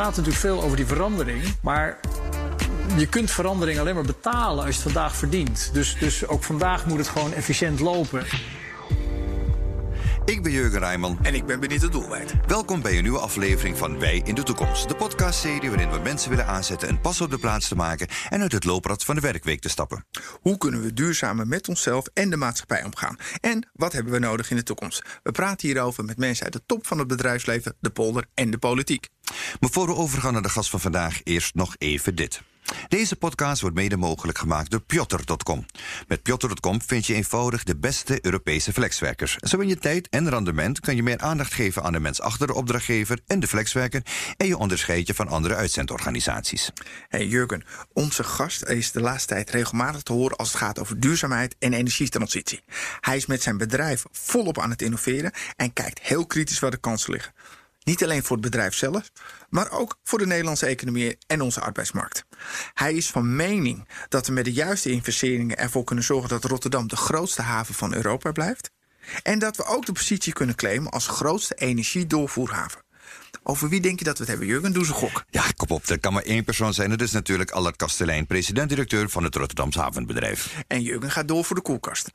gaat natuurlijk veel over die verandering. Maar je kunt verandering alleen maar betalen als je het vandaag verdient. Dus, dus ook vandaag moet het gewoon efficiënt lopen. Ik ben Jurgen Rijman. En ik ben Benita Doelwijd. Welkom bij een nieuwe aflevering van Wij in de Toekomst. De podcastserie waarin we mensen willen aanzetten een pas op de plaats te maken en uit het looprad van de werkweek te stappen. Hoe kunnen we duurzamer met onszelf en de maatschappij omgaan? En wat hebben we nodig in de toekomst? We praten hierover met mensen uit de top van het bedrijfsleven, de polder en de politiek. Maar voor we overgaan naar de gast van vandaag, eerst nog even dit. Deze podcast wordt mede mogelijk gemaakt door Pjotter.com. Met Pjotter.com vind je eenvoudig de beste Europese flexwerkers. Zo in je tijd en rendement kan je meer aandacht geven aan de mens achter de opdrachtgever en de flexwerker en je onderscheid je van andere uitzendorganisaties. Hey Jurgen, onze gast is de laatste tijd regelmatig te horen als het gaat over duurzaamheid en energietransitie. Hij is met zijn bedrijf volop aan het innoveren en kijkt heel kritisch waar de kansen liggen. Niet alleen voor het bedrijf zelf, maar ook voor de Nederlandse economie en onze arbeidsmarkt. Hij is van mening dat we met de juiste investeringen ervoor kunnen zorgen dat Rotterdam de grootste haven van Europa blijft. En dat we ook de positie kunnen claimen als grootste energiedoorvoerhaven. Over wie denk je dat we het hebben, Jurgen? Doe. Ja, op. Er kan maar één persoon zijn. Dat is natuurlijk Allard Kastelein, president-directeur van het Rotterdamse havenbedrijf. En Jurgen gaat door voor de koelkast.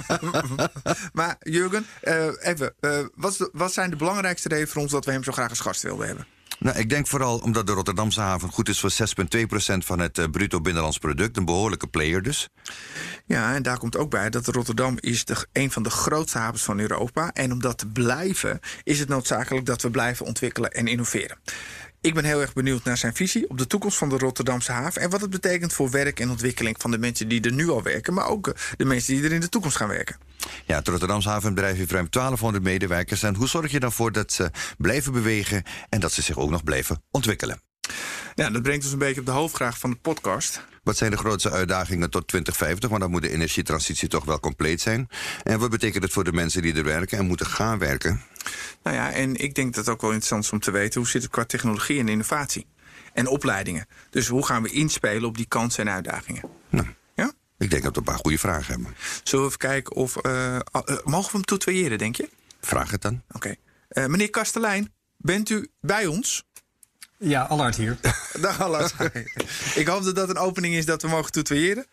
maar Jurgen, uh, even, uh, wat, wat zijn de belangrijkste redenen voor ons dat we hem zo graag als gast wilden hebben? Nou, ik denk vooral omdat de Rotterdamse haven goed is voor 6,2% van het uh, bruto binnenlands product. Een behoorlijke player dus. Ja, en daar komt ook bij dat Rotterdam is de, een van de grootste havens van Europa. En om dat te blijven is het noodzakelijk dat we blijven ontwikkelen en innoveren. Ik ben heel erg benieuwd naar zijn visie op de toekomst van de Rotterdamse haven. En wat het betekent voor werk en ontwikkeling van de mensen die er nu al werken. Maar ook de mensen die er in de toekomst gaan werken. Ja, het Rotterdamse havenbedrijf heeft ruim 1200 medewerkers. En hoe zorg je dan voor dat ze blijven bewegen en dat ze zich ook nog blijven ontwikkelen? Ja, dat brengt ons een beetje op de hoofdvraag van de podcast. Wat zijn de grootste uitdagingen tot 2050? Want dan moet de energietransitie toch wel compleet zijn. En wat betekent het voor de mensen die er werken en moeten gaan werken? Nou ja, en ik denk dat het ook wel interessant is om te weten... hoe zit het qua technologie en innovatie? En opleidingen. Dus hoe gaan we inspelen op die kansen en uitdagingen? Nou, ja? Ik denk dat we een paar goede vragen hebben. Zullen we even kijken of... Uh, uh, mogen we hem tutoyeren, denk je? Vraag het dan. Oké. Okay. Uh, meneer Kastelein, bent u bij ons? Ja, Allard hier. Dag Allard. ik hoop dat dat een opening is dat we mogen tutoyeren.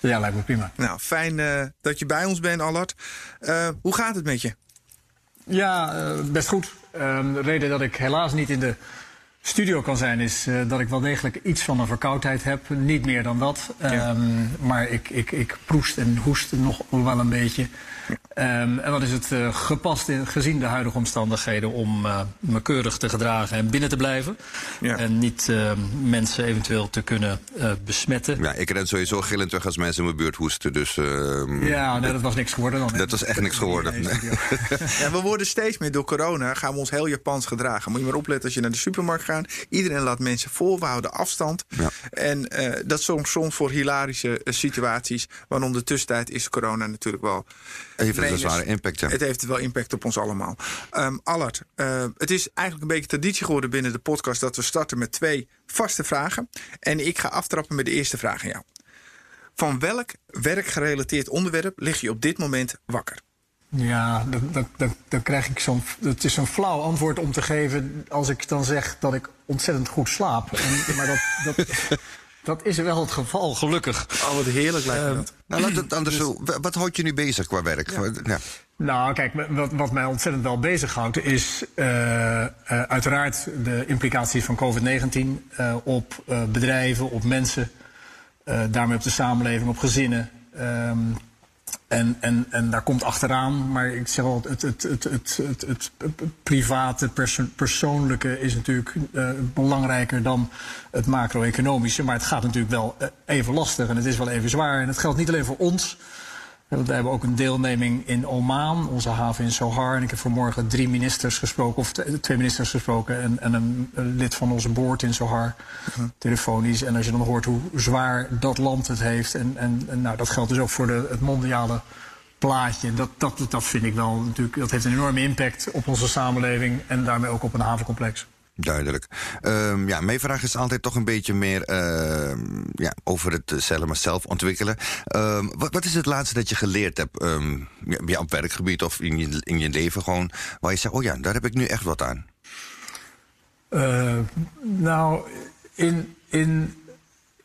Ja, lijkt me prima. Nou, fijn uh, dat je bij ons bent, Allard. Uh, hoe gaat het met je? Ja, uh, best goed. Ehm, de reden dat ik helaas niet in de studio kan zijn, is dat ik wel degelijk iets van een verkoudheid heb. Niet meer dan dat. Ja. Um, maar ik, ik, ik proest en hoest nog wel een beetje. Um, en dan is het uh, gepast in, gezien de huidige omstandigheden om uh, me keurig te gedragen en binnen te blijven. Ja. En niet uh, mensen eventueel te kunnen besmetten. Ja, ik ren sowieso gillend terug als mensen in mijn buurt hoesten. Dus, ehm, ja, nee, dat was niks geworden dan. Dat was echt niks geworden. Nee, ja, we worden steeds meer door corona, gaan we ons heel Japans gedragen. Moet je maar opletten als je naar de supermarkt gaat. Iedereen laat mensen voor, we houden afstand. Ja. En dat soms, soms voor hilarische situaties. Maar om de tussentijd is corona natuurlijk wel heeft het een zware impact. Ja. Het heeft wel impact op ons allemaal. Um, Allard, uh, het is eigenlijk een beetje traditie geworden binnen de podcast dat we starten met twee vaste vragen. En ik ga aftrappen met de eerste vraag aan jou. Van welk werkgerelateerd onderwerp lig je op dit moment wakker? Ja, dan, dan, dan, dan krijg ik zo'n. Het is een flauw antwoord om te geven als ik dan zeg dat ik ontzettend goed slaap. En, maar dat, dat, dat is wel het geval, gelukkig. Oh, wat heerlijk lijkt me dat. Nou, laat het anders zo. Wat houdt je nu bezig qua werk? Ja. Ja. Nou, kijk, wat, wat mij ontzettend wel bezighoudt... is uh, uh, uiteraard de implicaties van COVID-19 uh, op bedrijven, op mensen... daarmee op de samenleving, op gezinnen... Um, en, en, en daar komt achteraan, maar ik zeg al, het, het, het, het, het, het, private, perso persoonlijke is natuurlijk uh, belangrijker dan het macro-economische. Maar het gaat natuurlijk wel even lastig en het is wel even zwaar. En het geldt niet alleen voor ons. We hebben ook een deelneming in Oman, onze haven in Sohar. En ik heb vanmorgen drie ministers gesproken, of twee ministers gesproken... en, en een, een, lid van onze boord in Sohar, -huh. telefonisch. En als je dan hoort hoe zwaar dat land het heeft... en, en, en nou, dat geldt dus ook voor de, het mondiale plaatje. Dat, dat, dat vind ik wel natuurlijk... dat heeft een enorme impact op onze samenleving... en daarmee ook op een havencomplex. Duidelijk. Um, ja, mijn vraag is altijd toch een beetje meer uh, ja, over het zelf maar zelf ontwikkelen. Um, wat, wat, is het laatste dat je geleerd hebt um, ja, op werkgebied of in je, in je leven gewoon, waar je zegt, oh ja, daar heb ik nu echt wat aan? Uh, nou, in, in,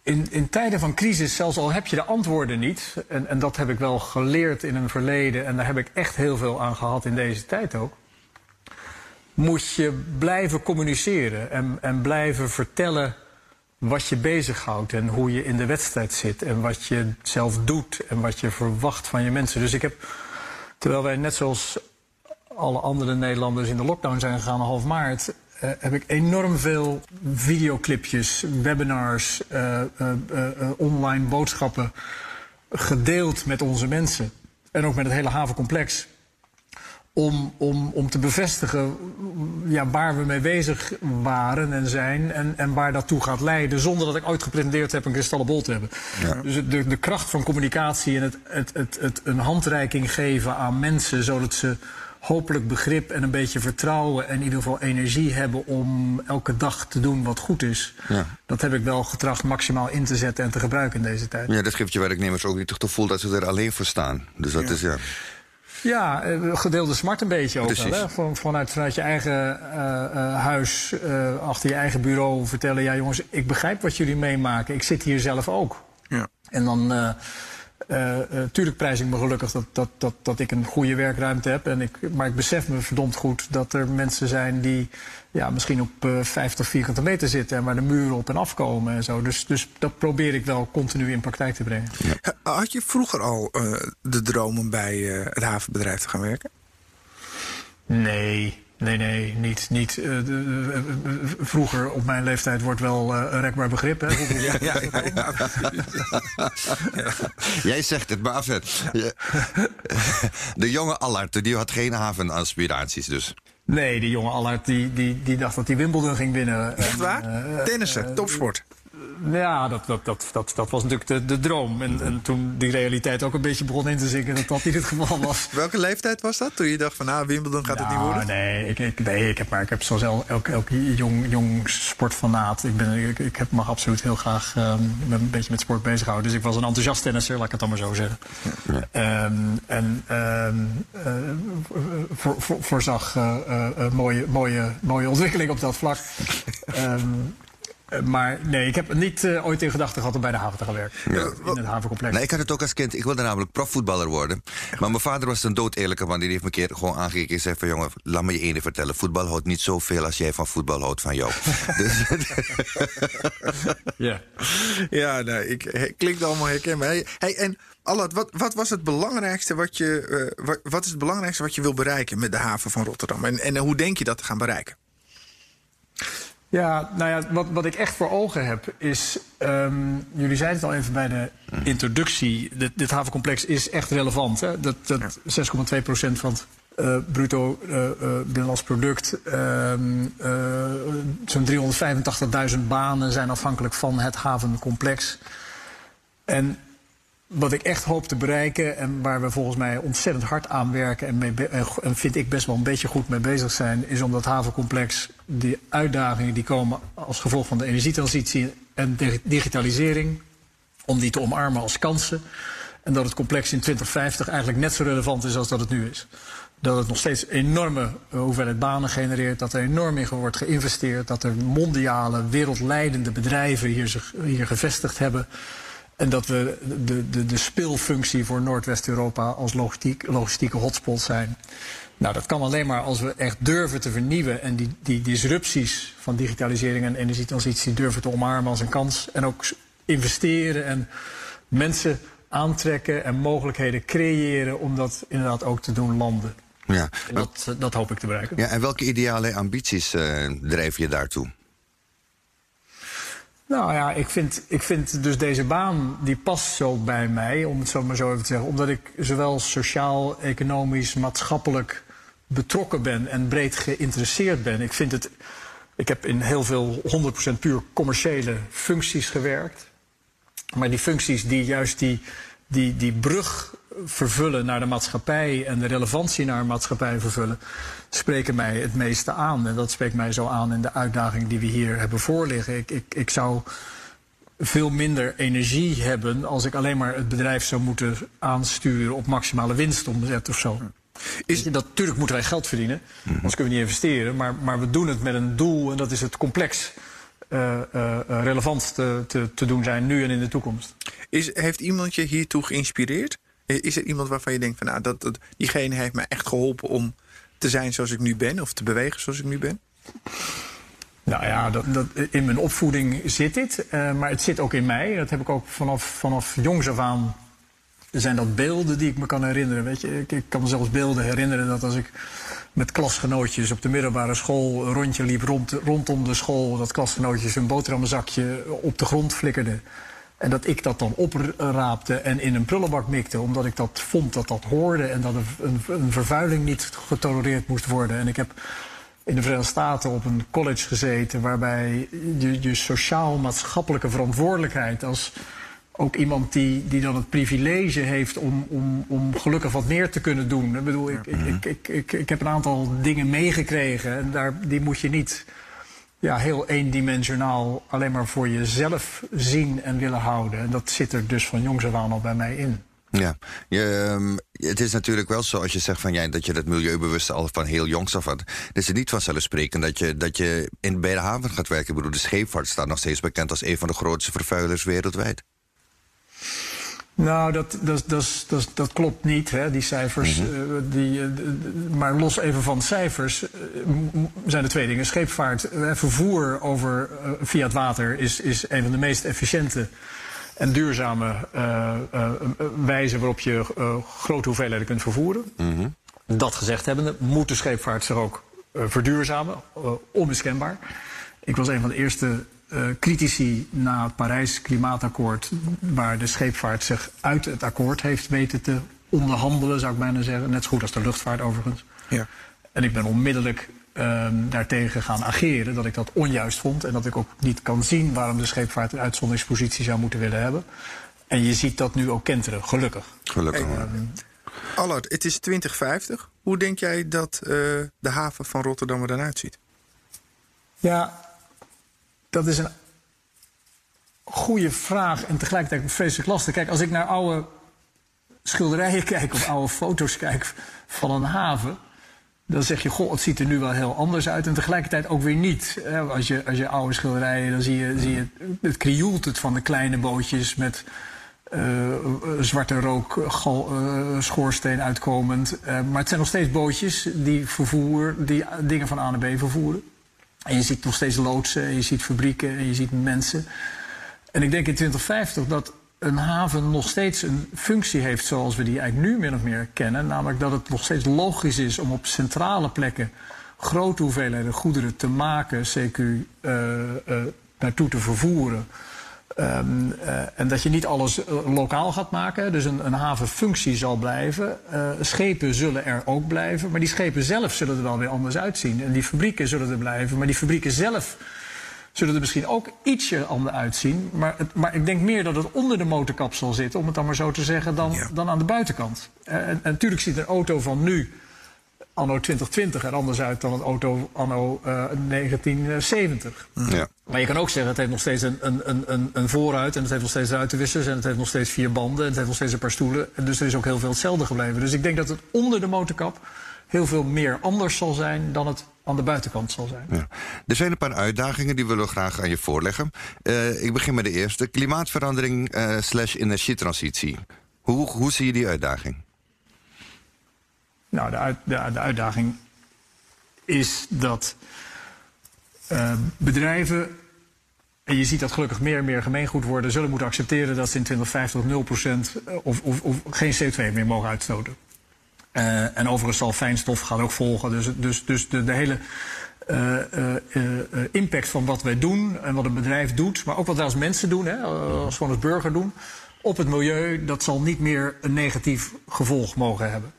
in, in tijden van crisis, zelfs al heb je de antwoorden niet, en, en dat heb ik wel geleerd in een verleden, en daar heb ik echt heel veel aan gehad in deze tijd ook, moet je blijven communiceren en, en blijven vertellen wat je bezighoudt en hoe je in de wedstrijd zit en wat je zelf doet en wat je verwacht van je mensen. Dus ik heb, terwijl wij net zoals alle andere Nederlanders in de lockdown zijn gegaan half maart, uh, heb ik enorm veel videoclipjes, webinars, uh, uh, online boodschappen gedeeld met onze mensen. En ook met het hele havencomplex. Om, om, om te bevestigen ja, waar we mee bezig waren en zijn en, en waar dat toe gaat leiden. Zonder dat ik ooit gepretendeerd heb een kristallen bol te hebben. Ja. Dus de, de kracht van communicatie en het, het, het, het een handreiking geven aan mensen zodat ze hopelijk begrip en een beetje vertrouwen en in ieder geval energie hebben om elke dag te doen wat goed is. Ja. Dat heb ik wel getracht maximaal in te zetten en te gebruiken in deze tijd. Ja, dat geeft je werknemers ook niet het gevoel dat ze er alleen voor staan. Dus dat is ja. Ja, eh, gedeelde smart een beetje ook wel. Hè? Van, vanuit, vanuit je eigen uh, uh, huis, uh, achter je eigen bureau vertellen... ja jongens, ik begrijp wat jullie meemaken. Ik zit hier zelf ook. Ja. En dan tuurlijk prijs ik me gelukkig dat, dat, dat, dat ik een goede werkruimte heb. En ik, maar ik besef me verdomd goed dat er mensen zijn die ja, misschien op uh, 50 vierkante meter zitten en waar de muren op en afkomen en zo. Dus, dus dat probeer ik wel continu in praktijk te brengen. Ja. Had je vroeger al de droom om bij het havenbedrijf te gaan werken? Nee, Nee, nee, niet. niet uh, vroeger op mijn leeftijd wordt wel uh, een rekbaar begrip. Hè? ja, ja, ja, Jij zegt het, maar afzet. De jonge Allard, die had geen havenaspiraties dus. Nee, die jonge Allard die, die, die dacht dat hij Wimbledon ging winnen. Echt waar? Tennissen, topsport ja, dat, dat, dat, dat, dat was natuurlijk de, de droom. En, en toen die realiteit ook een beetje begon in te zinken, dat dat niet het geval was. Welke leeftijd was dat? Toen je dacht van, nou, Wimbledon gaat het niet worden? Nee, ik, ik, nee, ik heb, maar ik heb zoals elk, elk, jong, jong sportfanaat. Ik, ben, ik, ik heb, mag absoluut heel graag um, een beetje met sport bezighouden. Dus ik was een enthousiast tennisser, laat ik het dan maar zo zeggen. Ja. Um, en um, uh, voor, voor, voorzag uh, uh, mooie, mooie, mooie ontwikkeling op dat vlak. Eh, maar nee, ik heb niet uh, ooit in gedachten gehad om bij de haven te gaan werken. Ja. In het havencomplex. Nee, ik had het ook als kind. Ik wilde namelijk profvoetballer worden. Maar mijn vader was een dood eerlijke man. Die heeft me een keer gewoon aangekeken en zei van... jongen, laat me je ene vertellen. Voetbal houdt niet zoveel als jij van voetbal houdt van jou. dus, ja. Ja, nee, ik, klinkt allemaal herkenbaar. Hey, hey, en Allard, wat, wat, was het belangrijkste wat je... Uh, wat, wat, is het belangrijkste wat je wil bereiken met de haven van Rotterdam? En, en hoe denk je dat te gaan bereiken? Ja, nou ja, wat, wat ik echt voor ogen heb is. Um, jullie zeiden het al even bij de introductie. Dit, dit havencomplex is echt relevant. Hè? Dat, dat 6,2 procent van het uh, bruto uh, uh, binnenlands product. Ehm, zo'n 385.000 banen zijn afhankelijk van het havencomplex. En wat ik echt hoop te bereiken en waar we volgens mij ontzettend hard aan werken en, en vind ik best wel een beetje goed mee bezig zijn, is om dat havencomplex, die uitdagingen die komen als gevolg van de energietransitie en digitalisering, om die te omarmen als kansen. En dat het complex in 2050 eigenlijk net zo relevant is als dat het nu is. Dat het nog steeds enorme hoeveelheid banen genereert, dat er enorm in wordt geïnvesteerd, dat er mondiale, wereldleidende bedrijven hier, zich, hier gevestigd hebben. En dat we de, de, de speelfunctie voor Noordwest-Europa als logistiek, logistieke hotspot zijn. Nou, dat kan alleen maar als we echt durven te vernieuwen en die, die disrupties van digitalisering en energietransitie durven te omarmen als een kans. En ook investeren en mensen aantrekken en mogelijkheden creëren om dat inderdaad ook te doen landen. Ja, dat, dat hoop ik te bereiken. Ja, en welke ideale ambities uh, drijf je daartoe? Nou ja, ik vind, ik vind dus deze baan, die past zo bij mij, om het zo maar zo even te zeggen. Omdat ik zowel sociaal, economisch, maatschappelijk betrokken ben en breed geïnteresseerd ben. Ik vind het, ik heb in heel veel 100% puur commerciële functies gewerkt. Maar die functies die juist die, die, die brug vervullen naar de maatschappij en de relevantie naar de maatschappij vervullen, spreken mij het meeste aan. En dat spreekt mij zo aan in de uitdaging die we hier hebben voorliggen. Ik, ik, ik zou veel minder energie hebben als ik alleen maar het bedrijf zou moeten aansturen op maximale winstomzet of zo. Is... Dat, natuurlijk moeten wij geld verdienen, mm anders kunnen we niet investeren. Maar, maar we doen het met een doel en dat is het complex uh, uh, relevant te, te, te, doen zijn nu en in de toekomst. Is, heeft iemand je hiertoe geïnspireerd? Is er iemand waarvan je denkt van nou, dat, diegene heeft mij echt geholpen om te zijn zoals ik nu ben of te bewegen zoals ik nu ben? Nou ja, dat, dat, in mijn opvoeding zit dit, uh, maar het zit ook in mij. Dat heb ik ook vanaf, vanaf jongs af aan. Zijn dat beelden die ik me kan herinneren? Weet je, ik, kan me zelfs beelden herinneren dat als ik met klasgenootjes op de middelbare school een rondje liep rond, rondom de school, dat klasgenootjes een boterhammenzakje op de grond flikkerden. En dat ik dat dan opraapte en in een prullenbak mikte, omdat ik dat vond dat dat hoorde en dat een, een, vervuiling niet getolereerd moest worden. En ik heb in de Verenigde Staten op een college gezeten waarbij je, je sociaal-maatschappelijke verantwoordelijkheid als ook iemand die, die dan het privilege heeft om, om, om gelukkig wat meer te kunnen doen. Ik bedoel, ik, ik, ik, ik, ik, heb een aantal dingen meegekregen en daar, die moet je niet ja, heel eendimensionaal alleen maar voor jezelf zien en willen houden. En dat zit er dus van jongs af aan al bij mij in. Ja, je, um, het is natuurlijk wel zo als je zegt van, ja, dat je dat milieubewuste al van heel jongs af had. Het is niet vanzelfsprekend dat je, dat je in, bij de haven gaat werken. Ik bedoel, de scheepvaart staat nog steeds bekend als een van de grootste vervuilers wereldwijd. Nou, dat, dat, dat, dat, dat klopt niet, hè, die cijfers. Mm -hmm. die, uh, maar los even van cijfers uh, zijn er twee dingen. Scheepvaart, vervoer over, via het water is, is een van de meest efficiënte en duurzame wijzen waarop je grote hoeveelheden kunt vervoeren. Mm -hmm. Dat gezegd hebbende, moet de scheepvaart zich ook verduurzamen, onmiskenbaar. Ik was een van de eerste uh, critici na het Parijs Klimaatakkoord, waar de scheepvaart zich uit het akkoord heeft weten te onderhandelen, zou ik bijna zeggen. Net zo goed als de luchtvaart overigens. Ja. En ik ben onmiddellijk uh, daartegen gaan ageren dat ik dat onjuist vond. En dat ik ook niet kan zien waarom de scheepvaart een uitzonderingspositie zou moeten willen hebben. En je ziet dat nu ook kenteren, gelukkig. Gelukkig. Hey, Allard, het is 2050. Hoe denk jij dat uh, de haven van Rotterdam er dan uitziet? Ja, dat is een goede vraag en tegelijkertijd vreselijk lastig. Kijk, als ik naar oude schilderijen kijk of oude foto's kijk van een haven. Dan zeg je, goh, het ziet er nu wel heel anders uit. En tegelijkertijd ook weer niet. Als je, als je oude schilderijen, dan zie je, zie je het krioelt het van de kleine bootjes met uh, zwarte rook, uh, schoorsteen uitkomend. Uh, maar het zijn nog steeds bootjes die, vervoer, die dingen van A naar B vervoeren. En je ziet nog steeds loodsen, en je ziet fabrieken en je ziet mensen. En ik denk in 2050 dat een haven nog steeds een functie heeft zoals we die eigenlijk nu min of meer kennen. Namelijk dat het nog steeds logisch is om op centrale plekken grote hoeveelheden goederen te maken, CQ, uh, uh, naartoe te vervoeren. Um, uh, en dat je niet alles uh, lokaal gaat maken. Dus een, een havenfunctie zal blijven. Uh, schepen zullen er ook blijven. Maar die schepen zelf zullen er wel weer anders uitzien. En die fabrieken zullen er blijven. Maar die fabrieken zelf zullen er misschien ook ietsje anders uitzien. Maar, het, maar ik denk meer dat het onder de motorkap zal zitten, om het dan maar zo te zeggen, dan, ja. dan aan de buitenkant. en, en natuurlijk ziet een auto van nu anno 2020 er anders uit dan een auto anno uh, 1970. Ja. Maar je kan ook zeggen, het heeft nog steeds een, een, een, een vooruit... en het heeft nog steeds ruitenwissers en het heeft nog steeds vier banden... en het heeft nog steeds een paar stoelen. Dus er is ook heel veel hetzelfde gebleven. Dus ik denk dat het onder de motorkap heel veel meer anders zal zijn... dan het aan de buitenkant zal zijn. Ja. Er zijn een paar uitdagingen die willen we graag aan je voorleggen. Uh, ik begin met de eerste. Klimaatverandering uh, slash energietransitie. Hoe, hoe zie je die uitdaging? Nou, de, de, de uitdaging is dat uh, bedrijven, en je ziet dat gelukkig meer en meer gemeengoed worden, zullen moeten accepteren dat ze in 2050 0% of, of, of geen CO2 meer mogen uitstoten. Uh, en overigens zal fijnstof gaan ook volgen. Dus, dus, dus de, de hele uh, impact van wat wij doen en wat een bedrijf doet, maar ook wat wij als mensen doen, hè, als gewoon als burger doen, op het milieu, dat zal niet meer een negatief gevolg mogen hebben.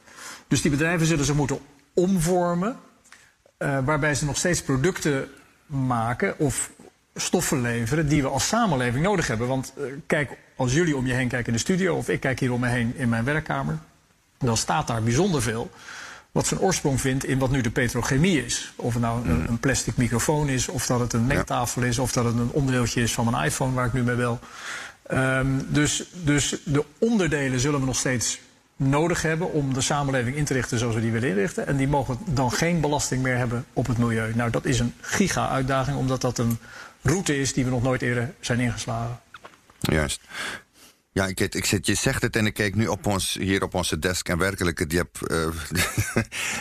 Dus die bedrijven zullen ze moeten omvormen, uh, waarbij ze nog steeds producten maken of stoffen leveren die we als samenleving nodig hebben. Want uh, kijk, als jullie om je heen kijken in de studio of ik kijk hier om me heen in mijn werkkamer, dan staat daar bijzonder veel wat zijn oorsprong vindt in wat nu de petrochemie is. Of het nou een, een plastic microfoon is, of dat het een mengtafel is, of dat het een onderdeeltje is van mijn iPhone waar ik nu mee bel. Um, dus, dus de onderdelen zullen we nog steeds nodig hebben om de samenleving in te richten zoals we die willen inrichten. En die mogen dan geen belasting meer hebben op het milieu. Nou, dat is een giga-uitdaging, omdat dat een route is die we nog nooit eerder zijn ingeslagen. Juist. Ja, ik, ik zit, je zegt het en ik kijk nu op ons, hier op onze desk. En werkelijk, je hebt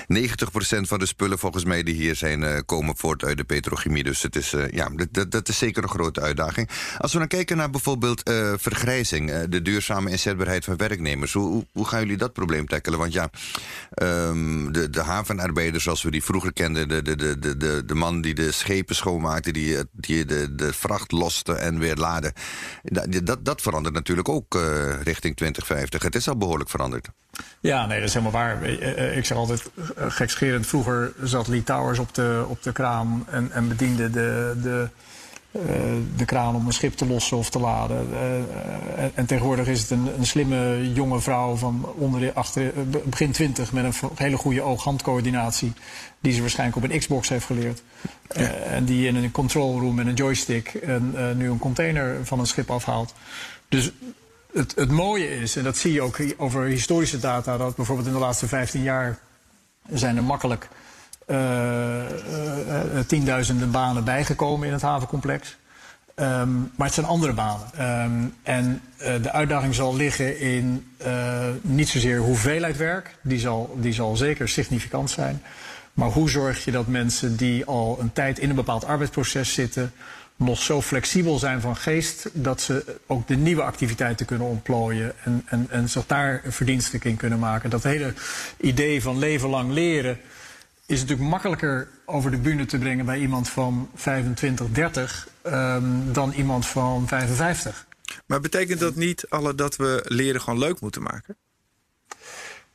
uh, 90% van de spullen volgens mij die hier zijn, uh, komen voort uit de petrochemie. Dus het is, uh, ja, dat, dat is zeker een grote uitdaging. Als we dan kijken naar bijvoorbeeld vergrijzing, de duurzame inzetbaarheid van werknemers. Hoe, hoe, gaan jullie dat probleem tackelen? Want ja, um, de, de havenarbeiders zoals we die vroeger kenden, de, de, de, de, de man die de schepen schoonmaakte, die, die de, de vracht loste en weer laden. Dat, dat, dat verandert natuurlijk ook ook uh, richting 2050. Het is al behoorlijk veranderd. Ja, nee, dat is helemaal waar. Ik zeg altijd gekscherend, vroeger zat Lee Towers op de, op de kraan en, en bediende de, de, de kraan om een schip te lossen of te laden. En, en, tegenwoordig is het een, een, slimme jonge vrouw van onder, achter, begin 20 met een hele goede oog-handcoördinatie. Die ze waarschijnlijk op een Xbox heeft geleerd. Ja. en die in een control room met een joystick en, nu een container van een schip afhaalt. Dus het, het mooie is, en dat zie je ook over historische data, dat bijvoorbeeld in de laatste 15 jaar zijn er makkelijk uh, uh, tienduizenden banen bijgekomen in het havencomplex. Um, maar het zijn andere banen. Um, en de uitdaging zal liggen in niet zozeer hoeveelheid werk, die zal, die zal zeker significant zijn. Maar hoe zorg je dat mensen die al een tijd in een bepaald arbeidsproces zitten, nog zo flexibel zijn van geest dat ze ook de nieuwe activiteiten kunnen ontplooien en, en, en zich daar verdienstelijk in kunnen maken. Dat hele idee van leven lang leren is natuurlijk makkelijker over de bühne te brengen bij iemand van 25, 30 um, dan iemand van 55. Maar betekent dat niet alle dat we leren gewoon leuk moeten maken?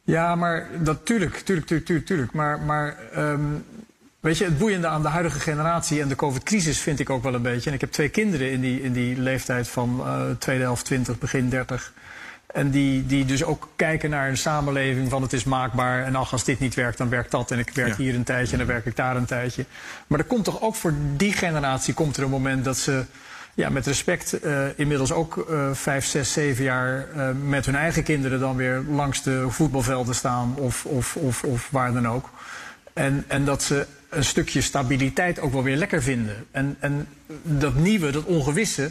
Ja, maar dat tuurlijk, tuurlijk, tuurlijk, tuurlijk. tuurlijk. Maar, maar um, Weet je, het boeiende aan de huidige generatie en de COVID-crisis vind ik ook wel een beetje. En ik heb twee kinderen in die, in die leeftijd van uh, tweede helft 20, begin 30. En die, die dus ook kijken naar een samenleving van het is maakbaar. En ach, als dit niet werkt, dan werkt dat. En ik werk ja. hier een tijdje en dan werk ik daar een tijdje. Maar er komt toch ook voor die generatie komt er een moment dat ze ja, met respect uh, inmiddels ook uh, vijf, zes, zeven jaar uh, met hun eigen kinderen dan weer langs de voetbalvelden staan of, of, of, of waar dan ook. En, en dat ze een stukje stabiliteit ook wel weer lekker vinden. En, en dat nieuwe, dat ongewisse,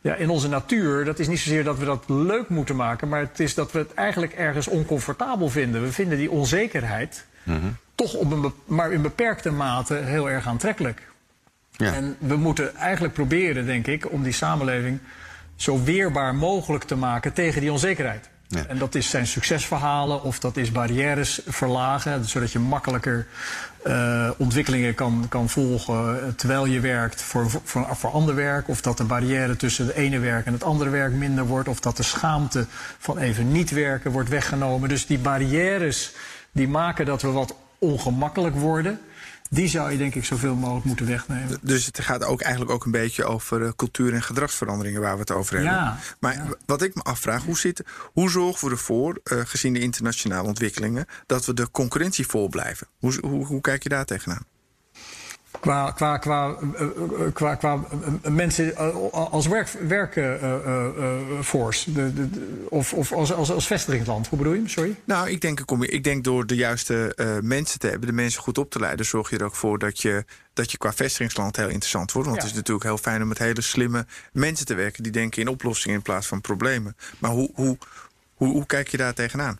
ja, in onze natuur, dat is niet zozeer dat we dat leuk moeten maken, maar het is dat we het eigenlijk ergens oncomfortabel vinden. We vinden die onzekerheid mm -hmm. toch op een, maar in beperkte mate heel erg aantrekkelijk. Ja. En we moeten eigenlijk proberen, denk ik, om die samenleving zo weerbaar mogelijk te maken tegen die onzekerheid. En dat is zijn succesverhalen of dat is barrières verlagen, zodat je makkelijker uh, ontwikkelingen kan, kan volgen terwijl je werkt voor, voor, voor ander werk. Of dat de barrière tussen het ene werk en het andere werk minder wordt. Of dat de schaamte van even niet werken wordt weggenomen. Dus die barrières die maken dat we wat ongemakkelijk worden. Die zou je denk ik zoveel mogelijk moeten wegnemen. Dus het gaat ook eigenlijk ook een beetje over uh, cultuur- en gedragsveranderingen waar we het over hebben. Ja, maar ja. wat ik me afvraag, hoe, zit, hoe zorgen we ervoor, uh, gezien de internationale ontwikkelingen, dat we de concurrentie vol blijven? Hoe, hoe, hoe kijk je daar tegenaan? Qua, qua, qua, uh, qua, qua mensen als werkforce werk, uh, of, of als, als, als vestigingsland. Hoe bedoel je? Sorry? Nou, ik denk, ik denk door de juiste uh, mensen te hebben, de mensen goed op te leiden, zorg je er ook voor dat je, dat je qua vestigingsland heel interessant wordt. Want ja. het is natuurlijk heel fijn om met hele slimme mensen te werken die denken in oplossingen in plaats van problemen. Maar hoe, hoe, hoe, hoe kijk je daar tegenaan?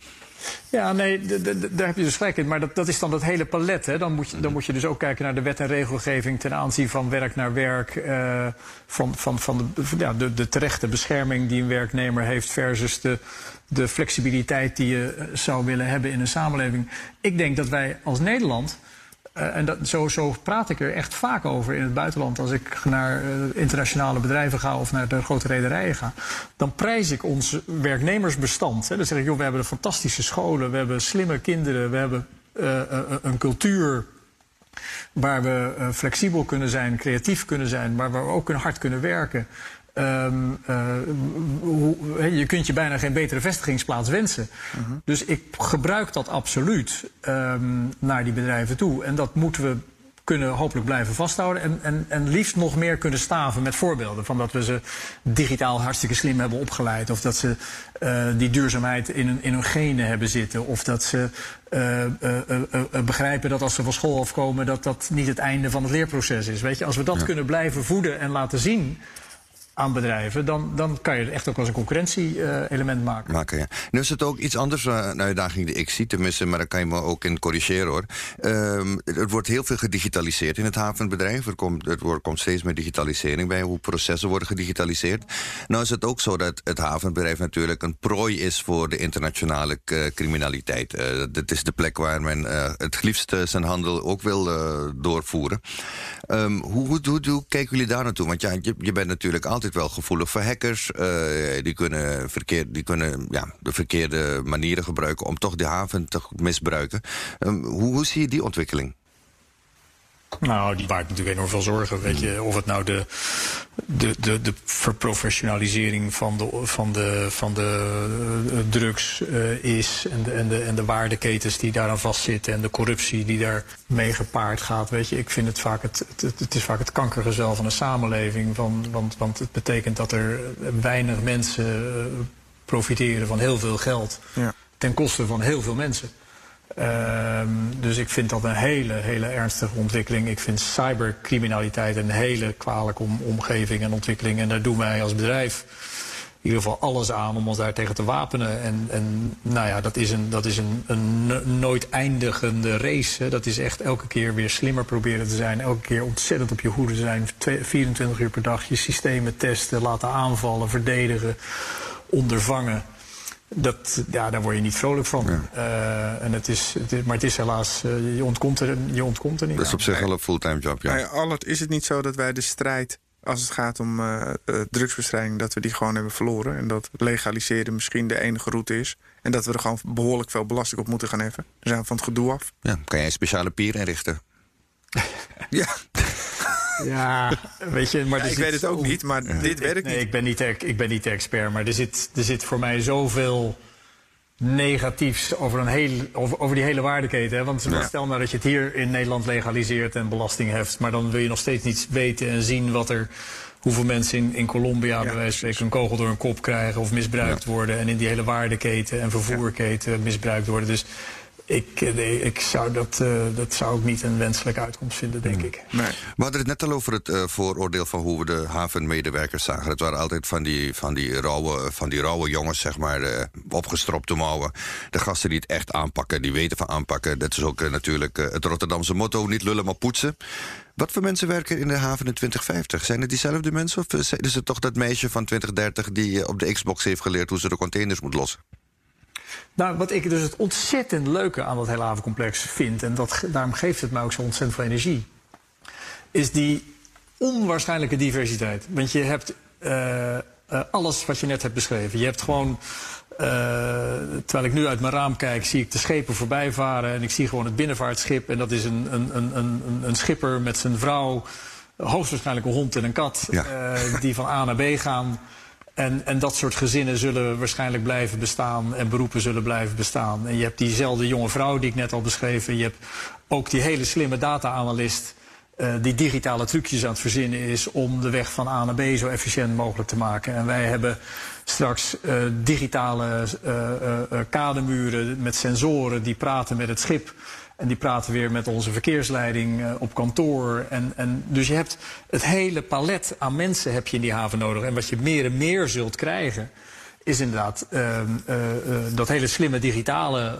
Ja, nee, daar heb je dus gelijk in. Maar dat, dat is dan het hele palet. Hè. Dan, moet je, dan moet je dus ook kijken naar de wet en regelgeving ten aanzien van werk naar werk. Uh, van van, van de, ja, de, de terechte bescherming die een werknemer heeft versus de, de flexibiliteit die je zou willen hebben in een samenleving. Ik denk dat wij als Nederland. Uh, en dat, zo, zo praat ik er echt vaak over in het buitenland. Als ik naar uh, internationale bedrijven ga of naar de grote rederijen ga. Dan prijs ik ons werknemersbestand. Hè. Dan zeg ik, joh, we hebben fantastische scholen. We hebben slimme kinderen. We hebben uh, een cultuur waar we flexibel kunnen zijn, creatief kunnen zijn. Maar waar we ook hard kunnen werken. Um, uh, hoe, je kunt je bijna geen betere vestigingsplaats wensen. Uh -huh. Dus ik gebruik dat absoluut um, naar die bedrijven toe. En dat moeten we kunnen hopelijk blijven vasthouden. En, en, en liefst nog meer kunnen staven met voorbeelden. Van dat we ze digitaal hartstikke slim hebben opgeleid. Of dat ze uh, die duurzaamheid in hun, in hun genen hebben zitten. Of dat ze uh, uh, begrijpen dat als ze van school afkomen, dat dat niet het einde van het leerproces is. Weet je, als we dat ja. kunnen blijven voeden en laten zien aan bedrijven, dan, dan kan je het echt ook als een concurrentie-element maken. maken ja. Nu is het ook iets anders, uh, een uitdaging die ik zie, tenminste, maar daar kan je me ook in corrigeren hoor. Um, er wordt heel veel gedigitaliseerd in het havenbedrijf. Er komt, wordt, komt steeds meer digitalisering bij, hoe processen worden gedigitaliseerd. Nou is het ook zo dat het havenbedrijf natuurlijk een prooi is voor de internationale uh, criminaliteit. Uh, dat is de plek waar men het liefst zijn handel ook wil doorvoeren. Hoe, hoe, hoe, hoe kijken jullie daar naartoe? Want ja, je, je bent natuurlijk altijd altijd wel gevoelig voor hackers. Uh, die kunnen, verkeer, die kunnen ja, de verkeerde manieren gebruiken om toch de haven te misbruiken. Um, hoe, hoe zie je die ontwikkeling? Nou, die baart natuurlijk enorm veel zorgen. Weet je, of het nou de, de, de, de verprofessionalisering van de, van de, van de drugs uh, is. En de, en, de, en de waardeketens die daaraan vastzitten. En de corruptie die daar mee gepaard gaat. Weet je, ik vind het vaak het, het, het is vaak het kankergezel van een samenleving. Van, want, want het betekent dat er weinig mensen uh, profiteren van heel veel geld. Ja. Ten koste van heel veel mensen. Uh, dus ik vind dat een hele, hele ernstige ontwikkeling. Ik vind cybercriminaliteit een hele kwalijke om, omgeving en ontwikkeling. En daar doen wij als bedrijf in ieder geval alles aan om ons daar tegen te wapenen. En, en nou ja, dat is een, dat is een, een nooit eindigende race. Hè. Dat is echt elke keer weer slimmer proberen te zijn. Elke keer ontzettend op je hoede zijn. 24 uur per dag je systemen testen, laten aanvallen, verdedigen, ondervangen. Dat, ja, daar word je niet vrolijk van. Ja. Uh, en het is, het is, maar het is helaas, uh, je, ontkomt er, je ontkomt er niet Dat is op zich wel een fulltime job, ja. Allard, is het niet zo dat wij de strijd, als het gaat om uh, drugsbestrijding... dat we die gewoon hebben verloren? En dat legaliseren misschien de enige route is? En dat we er gewoon behoorlijk veel belasting op moeten gaan heffen? We zijn van het gedoe af. Ja, kan jij een speciale pier inrichten? ja. Ja, weet je, maar ja, ik weet het ook niet, maar ja. dit werkt nee, niet. Ik ben niet, ik ben niet de expert, maar er zit, er zit voor mij zoveel negatiefs over, een heel, over, over die hele waardeketen. Hè? Want ja. stel nou dat je het hier in Nederland legaliseert en belasting heft, maar dan wil je nog steeds niet weten en zien wat er hoeveel mensen in, in Colombia ja, bij wijze van spreken een kogel door een kop krijgen of misbruikt ja. worden. En in die hele waardeketen en vervoerketen misbruikt worden. Dus ik, ik zou dat, uh, dat zou ik niet een wenselijke uitkomst vinden, denk mm. ik. Nee. We hadden het net al over het uh, vooroordeel van hoe we de havenmedewerkers zagen. Het waren altijd van die, van die, rauwe, van die rauwe jongens, zeg maar, uh, opgestropte mouwen. De gasten die het echt aanpakken, die weten van aanpakken. Dat is ook natuurlijk het Rotterdamse motto, niet lullen maar poetsen. Wat voor mensen werken in de haven in 2050? Zijn het diezelfde mensen of is het toch dat meisje van 2030 die op de Xbox heeft geleerd hoe ze de containers moet lossen? Nou, wat ik dus het ontzettend leuke aan dat hele havencomplex vind, en dat, daarom geeft het mij ook zo ontzettend veel energie, is die onwaarschijnlijke diversiteit. Want je hebt uh, uh, alles wat je net hebt beschreven. Je hebt gewoon, uh, terwijl ik nu uit mijn raam kijk, zie ik de schepen voorbij varen en ik zie gewoon het binnenvaartschip. En dat is een, een, een, een, een schipper met zijn vrouw, hoogstwaarschijnlijk een hond en een kat, ja. die van A naar B gaan. En, en dat soort gezinnen zullen waarschijnlijk blijven bestaan en beroepen zullen blijven bestaan. En je hebt diezelfde jonge vrouw die ik net al beschreef. En je hebt ook die hele slimme data-analyst uh, die digitale trucjes aan het verzinnen is om de weg van A naar B zo efficiënt mogelijk te maken. En wij hebben straks uh, digitale uh, kademuren met sensoren die praten met het schip. En die praten weer met onze verkeersleiding uh, op kantoor. En, en, dus je hebt het hele palet aan mensen heb je in die haven nodig. En wat je meer en meer zult krijgen, is inderdaad uh, uh, dat hele slimme digitale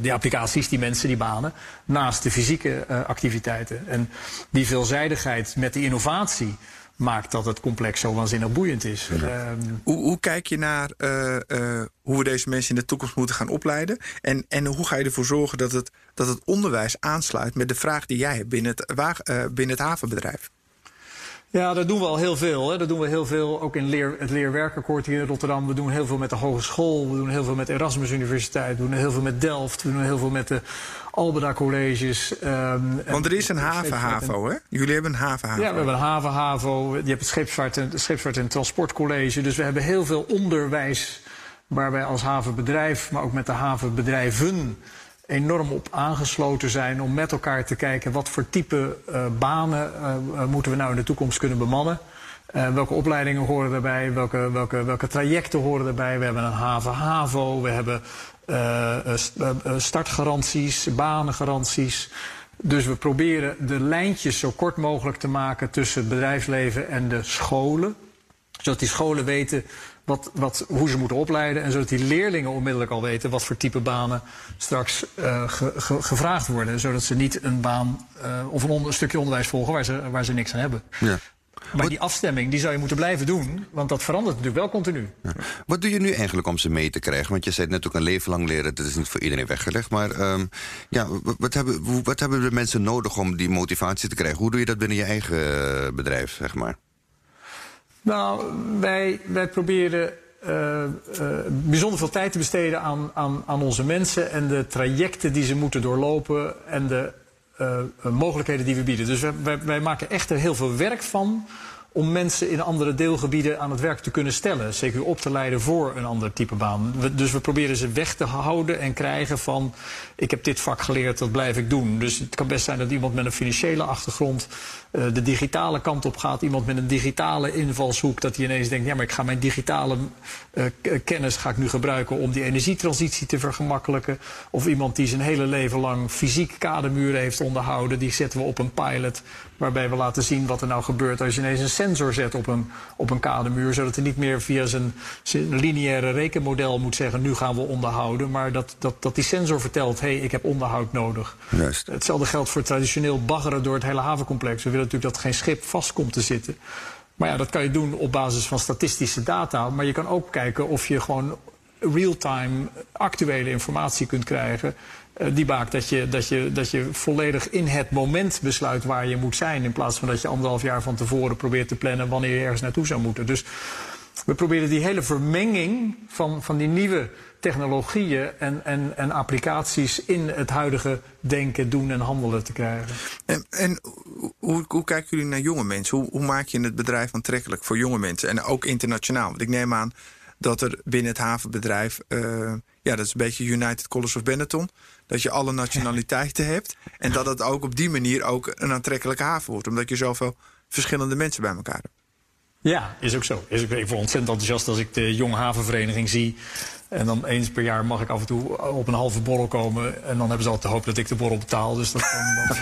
die applicaties, die mensen, die banen, naast de fysieke activiteiten. En die veelzijdigheid met die innovatie maakt dat het complex zo waanzinnig boeiend is. Ja. Um, hoe, hoe, kijk je naar uh, uh, hoe we deze mensen in de toekomst moeten gaan opleiden? En, en hoe ga je ervoor zorgen dat het, dat het onderwijs aansluit met de vraag die jij hebt binnen het, uh, binnen het havenbedrijf? Ja, dat doen we al heel veel. Hè. Dat doen we heel veel, ook in leer, het leerwerkakkoord hier in Rotterdam. We doen heel veel met de hogeschool, we doen heel veel met Erasmus Universiteit, we doen heel veel met Delft, we doen heel veel met de Albeda colleges. Um, Want er is een haven-HAVO, hè? Jullie hebben een haven-HAVO. Ja, we hebben een haven-HAVO. Je hebt het scheepsvaart en, scheepsvaart en transportcollege. Dus we hebben heel veel onderwijs waar wij als havenbedrijf, maar ook met de havenbedrijven enorm op aangesloten zijn om met elkaar te kijken wat voor type uh, banen uh, moeten we nou in de toekomst kunnen bemannen. Welke opleidingen horen daarbij? Welke, welke, welke trajecten horen daarbij? We hebben een haven-HAVO, we hebben startgaranties, banengaranties. Dus we proberen de lijntjes zo kort mogelijk te maken tussen het bedrijfsleven en de scholen. Zodat die scholen weten wat, wat, hoe ze moeten opleiden. En zodat die leerlingen onmiddellijk al weten wat voor type banen straks uh, ge, ge, gevraagd worden. Zodat ze niet een baan uh, of een, stukje onderwijs volgen waar ze, waar ze niks aan hebben. Ja. Maar die afstemming die zou je moeten blijven doen, want dat verandert natuurlijk wel continu. Ja. Wat doe je nu eigenlijk om ze mee te krijgen? Want je zei net ook een leven lang leren, dat is niet voor iedereen weggelegd. Maar um, ja, wat hebben, wat hebben de mensen nodig om die motivatie te krijgen? Hoe doe je dat binnen je eigen bedrijf, zeg maar? Nou, wij, wij proberen uh, uh, bijzonder veel tijd te besteden aan, aan, aan onze mensen en de trajecten die ze moeten doorlopen en de uh, mogelijkheden die we bieden. Dus wij, wij, maken echt er heel veel werk van om mensen in andere deelgebieden aan het werk te kunnen stellen. Zeker op te leiden voor een ander type baan. Dus we proberen ze weg te houden en krijgen van... ik heb dit vak geleerd, dat blijf ik doen. Dus het kan best zijn dat iemand met een financiële achtergrond... Uh, de digitale kant op gaat. Iemand met een digitale invalshoek. Dat hij ineens denkt, ja, maar ik ga mijn digitale uh, kennis ga ik nu gebruiken... om die energietransitie te vergemakkelijken. Of iemand die zijn hele leven lang fysiek kadermuren heeft onderhouden... die zetten we op een pilot waarbij we laten zien wat er nou gebeurt als je ineens een sensor zet op een, op een kadermuur. Zodat hij niet meer via zijn, zijn lineaire rekenmodel moet zeggen, nu gaan we onderhouden. Maar dat, dat, dat die sensor vertelt, hé, hey, ik heb onderhoud nodig. Juist. Hetzelfde geldt voor traditioneel baggeren door het hele havencomplex. We willen natuurlijk dat geen schip vast komt te zitten. Maar ja, dat kan je doen op basis van statistische data. Maar je kan ook kijken of je gewoon real-time actuele informatie kunt krijgen. Uh, die maakt dat je, dat, je, dat je volledig in het moment besluit waar je moet zijn. In plaats van dat je anderhalf jaar van tevoren probeert te plannen wanneer je ergens naartoe zou moeten. Dus we proberen die hele vermenging van, van die nieuwe technologieën en, en, en applicaties in het huidige denken, doen en handelen te krijgen. En, en hoe, hoe kijken jullie naar jonge mensen? Hoe, hoe maak je het bedrijf aantrekkelijk voor jonge mensen? En ook internationaal. Want ik neem aan dat er binnen het havenbedrijf, uh, ja, dat is een beetje United College of Benetton, dat je alle nationaliteiten hebt. En dat het ook op die manier ook een aantrekkelijke haven wordt, omdat je zoveel verschillende mensen bij elkaar hebt. Ja, is ook zo. Is ook, ik word ontzettend enthousiast als ik de Jong Havenvereniging zie. En dan eens per jaar mag ik af en toe op een halve borrel komen. En dan hebben ze altijd de hoop dat ik de borrel betaal. Dus dat,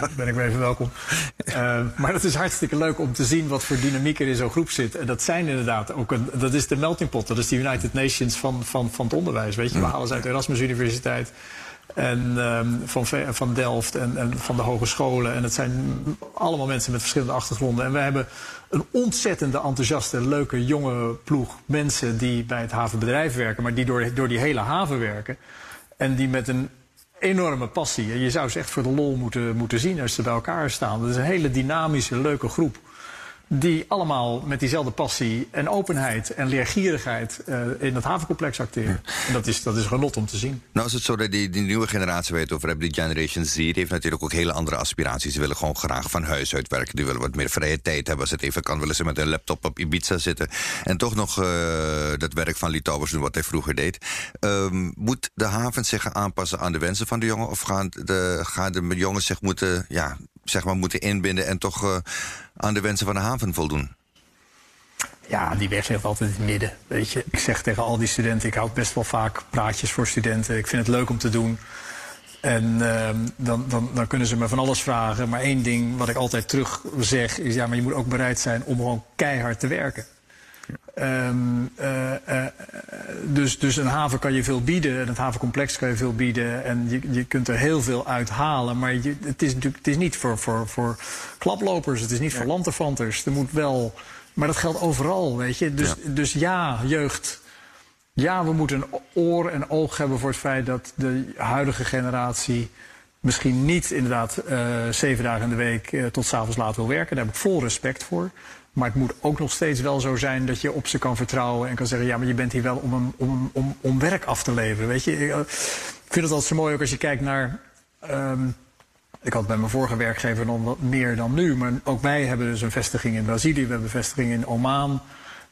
dan, ben ik weer even welkom. Uh, maar het is hartstikke leuk om te zien wat voor dynamiek er in zo'n groep zit. En dat zijn inderdaad ook een, dat is de melting pot. Dat is de United Nations van, van, van het onderwijs. Weet je, we halen ze uit de Erasmus Universiteit. En um, van, van Delft en, en van de hogescholen. En het zijn allemaal mensen met verschillende achtergronden. En we hebben een ontzettende enthousiaste, leuke, jonge ploeg mensen die bij het havenbedrijf werken, maar die door, door die hele haven werken. En die met een enorme passie. Je zou ze echt voor de lol moeten, moeten zien als ze bij elkaar staan. Dat is een hele dynamische, leuke groep die allemaal met diezelfde passie en openheid en leergierigheid uh, in het havencomplex acteren. En dat is, dat is genot om te zien. Nou is het zo dat die, die nieuwe generatie weet over hebben, die Generation Z, die heeft natuurlijk ook hele andere aspiraties. Ze willen gewoon graag van huis uit werken. Die willen wat meer vrije tijd hebben. Als het even kan, willen ze met een laptop op Ibiza zitten. En toch nog uh, dat werk van Litouwers doen wat hij vroeger deed. Um, moet de haven zich aanpassen aan de wensen van de jongen? Of gaan de, gaan de jongens zich moeten, ja, zeg maar, moeten inbinden en toch uh, aan de wensen van de haven voldoen? Ja, die weg ligt altijd in het midden. Weet je, ik zeg tegen al die studenten, ik houd best wel vaak praatjes voor studenten. Ik vind het leuk om te doen. En uh, dan, dan, dan kunnen ze me van alles vragen. Maar één ding wat ik altijd terug zeg is: ja, maar je moet ook bereid zijn om gewoon keihard te werken. Um, uh, uh, dus, dus een haven kan je veel bieden, en het havencomplex kan je veel bieden. En je, je kunt er heel veel uithalen. Maar je, het is natuurlijk het is niet voor, voor, voor klaplopers, het is niet ja. voor lanterfanters. Er moet wel. Maar dat geldt overal, weet je. Dus ja, dus ja jeugd. Ja, we moeten een oor en oog hebben voor het feit dat de huidige generatie misschien niet inderdaad uh, zeven dagen in de week uh, tot s'avonds laat wil werken. Daar heb ik vol respect voor. Maar het moet ook nog steeds wel zo zijn dat je op ze kan vertrouwen en kan zeggen: ja, maar je bent hier wel om, om, om, om werk af te leveren. Weet je, ik, ik vind het altijd zo mooi ook als je kijkt naar. Um, ik had bij mijn vorige werkgever nog wat meer dan nu, maar ook wij hebben dus een vestiging in Brazilië, we hebben een vestiging in Oman.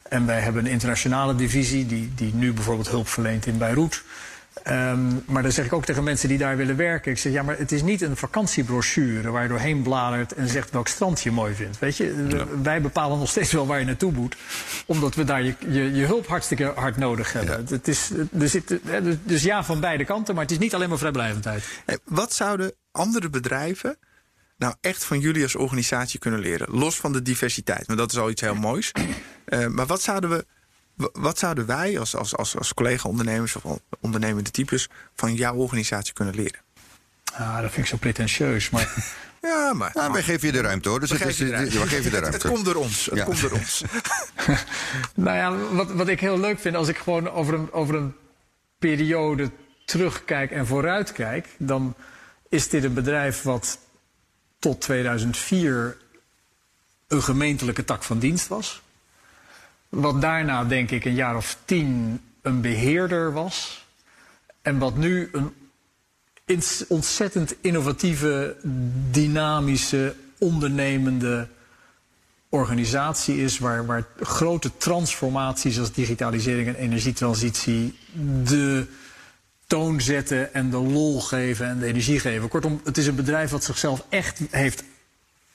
En wij hebben een internationale divisie die, die nu bijvoorbeeld hulp verleent in Beirut. Ehm, maar dan zeg ik ook tegen mensen die daar willen werken. Ik zeg, ja, maar het is niet een vakantiebrochure waar je doorheen bladert en zegt welk strand je mooi vindt. Weet je, wij bepalen nog steeds wel waar je naartoe moet. Omdat we daar je, je, je hulp hartstikke hard nodig hebben. Het is, er zit, dus, dus ja, van beide kanten, maar het is niet alleen maar vrijblijvendheid. Hey, wat zouden andere bedrijven nou echt van jullie als organisatie kunnen leren? Los van de diversiteit, maar dat is al iets heel moois. Uh, maar wat zouden we wat zouden wij als, als, als, als collega-ondernemers of ondernemende types van jouw organisatie kunnen leren? Ah, dat vind ik zo pretentieus. Maar... ja, maar, nou, wij geven je de ruimte hoor. Dus we, geven, je de ruimte. geven je de ruimte. Het, komt door ons. Het komt door ons. nou ja, wat, wat ik heel leuk vind als ik gewoon over een, over een periode terugkijk en vooruitkijk, dan is dit een bedrijf wat tot 2004 een gemeentelijke tak van dienst was. Wat daarna, denk ik, een jaar of tien een beheerder was. En wat nu een ontzettend innovatieve, dynamische, ondernemende organisatie is. Waar, waar grote transformaties als digitalisering en energietransitie de toon zetten en de lol geven en de energie geven. Kortom, het is een bedrijf wat zichzelf echt heeft,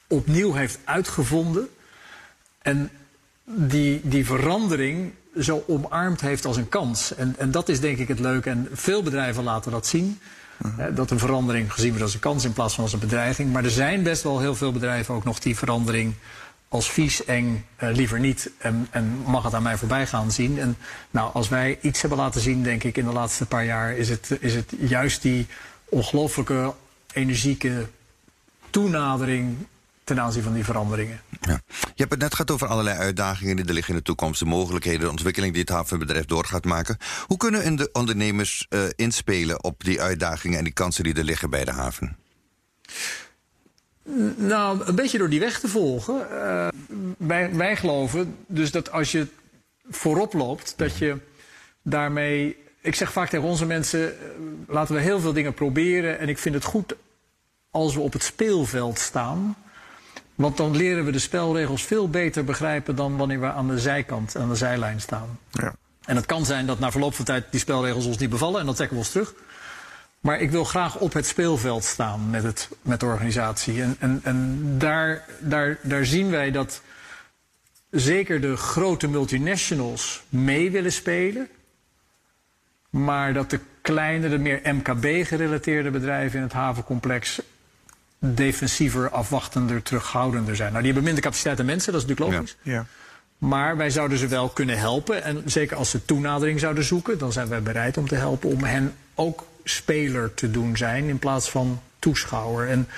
opnieuw heeft uitgevonden. En die, die verandering zo omarmd heeft als een kans. En, en dat is denk ik het leuke. En veel bedrijven laten dat zien. Mhm. dat een verandering gezien wordt als een kans in plaats van als een bedreiging. Maar er zijn best wel heel veel bedrijven ook nog die verandering als vies, eng, uh, liever niet en, en, mag het aan mij voorbij gaan zien. En nou, als wij iets hebben laten zien, denk ik, in de laatste paar jaar, is het, is het juist die ongelooflijke, energieke toenadering ten aanzien van die veranderingen. Ja. Je hebt het net gehad over allerlei uitdagingen die er liggen in de toekomst, de mogelijkheden, de ontwikkeling die het havenbedrijf door gaat maken. Hoe kunnen de ondernemers uh, inspelen op die uitdagingen en die kansen die er liggen bij de haven? Nou, een beetje door die weg te volgen. Uh, wij, wij geloven dus dat als je voorop loopt, dat je daarmee. Ik zeg vaak tegen onze mensen: uh, laten we heel veel dingen proberen. En ik vind het goed als we op het speelveld staan. Want dan leren we de spelregels veel beter begrijpen dan wanneer we aan de zijkant, aan de zijlijn staan. Ja. En het kan zijn dat na verloop van tijd die spelregels ons niet bevallen en dan trekken we ons terug. Maar ik wil graag op het speelveld staan met, het, met de organisatie. En, en, en daar, daar, daar zien wij dat zeker de grote multinationals mee willen spelen. Maar dat de kleinere, meer MKB-gerelateerde bedrijven in het havencomplex defensiever, afwachtender, terughoudender zijn. Nou, die hebben minder capaciteit en mensen, dat is natuurlijk logisch. Ja. ja. Maar wij zouden ze wel kunnen helpen. En zeker als ze toenadering zouden zoeken, dan zijn wij bereid om te helpen om hen ook speler te doen zijn in plaats van toeschouwer. En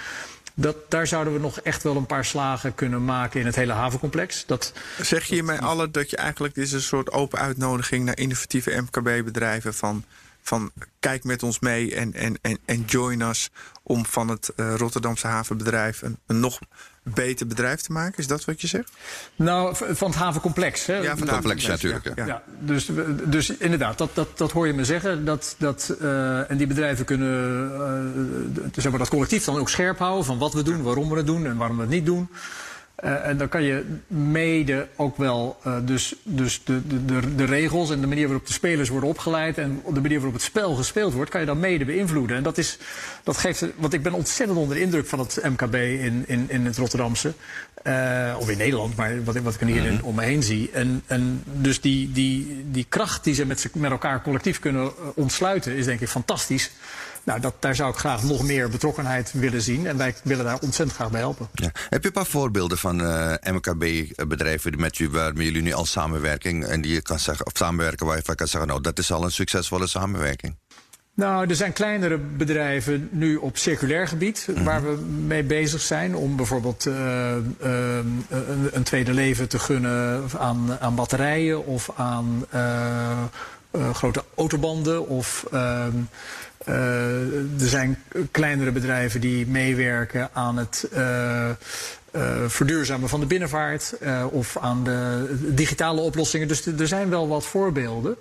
dat, daar zouden we nog echt wel een paar slagen kunnen maken in het hele havencomplex. Dat, zeg je hiermee alle dat je eigenlijk dit is een soort open uitnodiging naar innovatieve MKB-bedrijven van van kijk met ons mee en, en, en, en join us om van het uh, Rotterdamse havenbedrijf een, een, nog beter bedrijf te maken? Is dat wat je zegt? Nou, van het havencomplex. Hè? Ja, van het complex natuurlijk. Ja, ja. dus, dus inderdaad, dat, dat, dat hoor je me zeggen. Dat, dat, uh, en die bedrijven kunnen uh, zeg maar, dat collectief dan ook scherp houden van wat we doen, waarom we het doen en waarom we het niet doen. Uh, en dan kan je mede ook wel uh, dus, dus de, de, de, regels en de manier waarop de spelers worden opgeleid en de manier waarop het spel gespeeld wordt, kan je dan mede beïnvloeden. En dat, is, dat geeft, want ik ben ontzettend onder de indruk van het MKB in, in, in het Rotterdamse. Uh, of in Nederland, maar wat, wat ik hier mm -hmm. om me heen zie. En, en dus die, die, die kracht die ze met, met elkaar collectief kunnen ontsluiten, is denk ik fantastisch. Nou, dat, daar zou ik graag nog meer betrokkenheid willen zien. En wij willen daar ontzettend graag bij helpen. Ja. Heb je een paar voorbeelden van uh, MKB-bedrijven met wie, waarmee jullie nu al samenwerking en die je kan zeggen, of samenwerken waar je van kan zeggen, nou, dat is al een succesvolle samenwerking? Nou, er zijn kleinere bedrijven nu op circulair gebied -hmm. waar we mee bezig zijn. Om bijvoorbeeld uh, uh, een, een, tweede leven te gunnen aan, aan batterijen of aan uh, grote autobanden of ehm, er zijn kleinere bedrijven die meewerken aan het uh, uh, verduurzamen van de binnenvaart of aan de digitale oplossingen. Dus er zijn wel wat voorbeelden.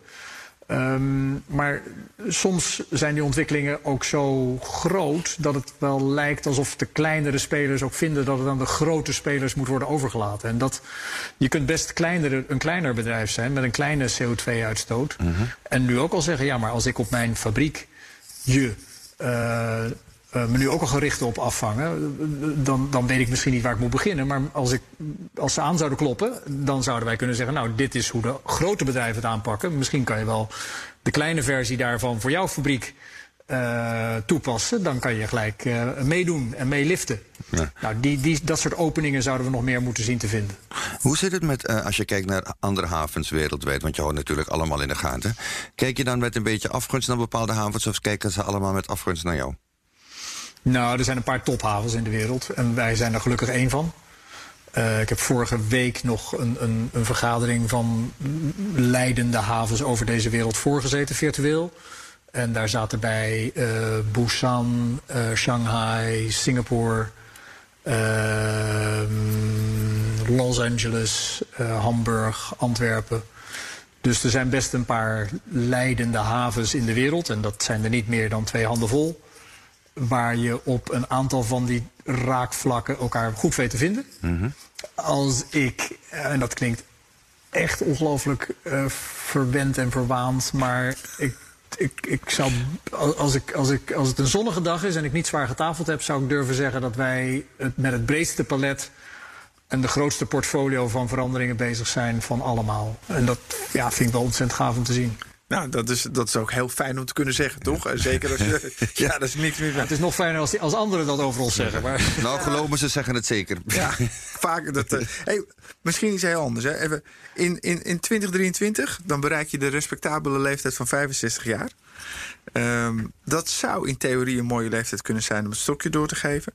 Ehm, maar soms zijn die ontwikkelingen ook zo groot dat het wel lijkt alsof de kleinere spelers ook vinden dat het aan de grote spelers moet worden overgelaten. En dat je kunt best kleinere, een kleiner bedrijf zijn met een kleine CO2-uitstoot. En nu ook al zeggen, ja, maar als ik op mijn fabriek je uh, uh, me nu ook al gericht op afvangen, dan, dan weet ik misschien niet waar ik moet beginnen. Maar als, ik, als ze aan zouden kloppen, dan zouden wij kunnen zeggen: Nou, dit is hoe de grote bedrijven het aanpakken. Misschien kan je wel de kleine versie daarvan voor jouw fabriek uh, toepassen. Dan kan je gelijk uh, meedoen en meeliften. Ja. Nou, die, die, dat soort openingen zouden we nog meer moeten zien te vinden. Hoe zit het met, uh, als je kijkt naar andere havens wereldwijd, want je houdt natuurlijk allemaal in de gaten. Kijk je dan met een beetje afgunst naar bepaalde havens of kijken ze allemaal met afgunst naar jou? Nou, er zijn een paar tophavens in de wereld en wij zijn er gelukkig één van. Uh, ik heb vorige week nog een, een, een, vergadering van leidende havens over deze wereld voorgezeten, virtueel. En daar zaten bij uh, Busan, uh, Shanghai, Singapore, Los Angeles, Hamburg, Antwerpen. Dus er zijn best een paar leidende havens in de wereld. En dat zijn er niet meer dan twee handen vol waar je op een aantal van die raakvlakken elkaar goed weet te vinden. Mm -hmm. Als ik, en dat klinkt echt ongelooflijk uh, verwend en verwaand, maar ik, ik, ik zou, als, ik, als, ik, als het een zonnige dag is en ik niet zwaar getafeld heb, zou ik durven zeggen dat wij met het breedste palet en de grootste portfolio van veranderingen bezig zijn van allemaal. En dat ja, vind ik wel ontzettend gaaf om te zien. Nou, dat is, dat is ook heel fijn om te kunnen zeggen, toch? Zeker als je. ja, dat is niks meer. Ja, het is nog fijner als, die, als anderen dat over ons zeggen. Maar... Nou, geloven ze zeggen het zeker. Ja, vaak. Dat, uh, hey, misschien iets heel anders. Hè. Even, in, in, in 2023 dan bereik je de respectabele leeftijd van 65 jaar. Um, dat zou in theorie een mooie leeftijd kunnen zijn om het stokje door te geven.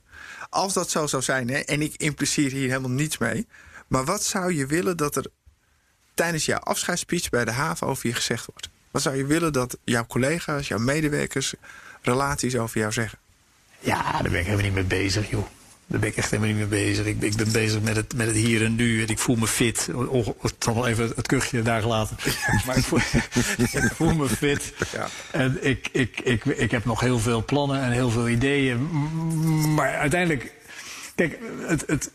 Als dat zo zou zijn, hè, en ik impliceer hier helemaal niets mee. Maar wat zou je willen dat er tijdens jouw afscheidsspeech bij de haven over je gezegd wordt? Wat zou je willen dat jouw collega's, jouw medewerkers relaties over jou zeggen? Ja, daar ben ik helemaal niet mee bezig, joh. Daar ben ik echt helemaal niet mee bezig. Ik, ik ben bezig met het, met het hier en nu. En ik voel me fit. Toch wel even het kuchje daar gelaten. maar ik voel, ik voel me fit. Ja. En ik, ik, ik, ik heb nog heel veel plannen en heel veel ideeën. Maar uiteindelijk... Kijk, het, het,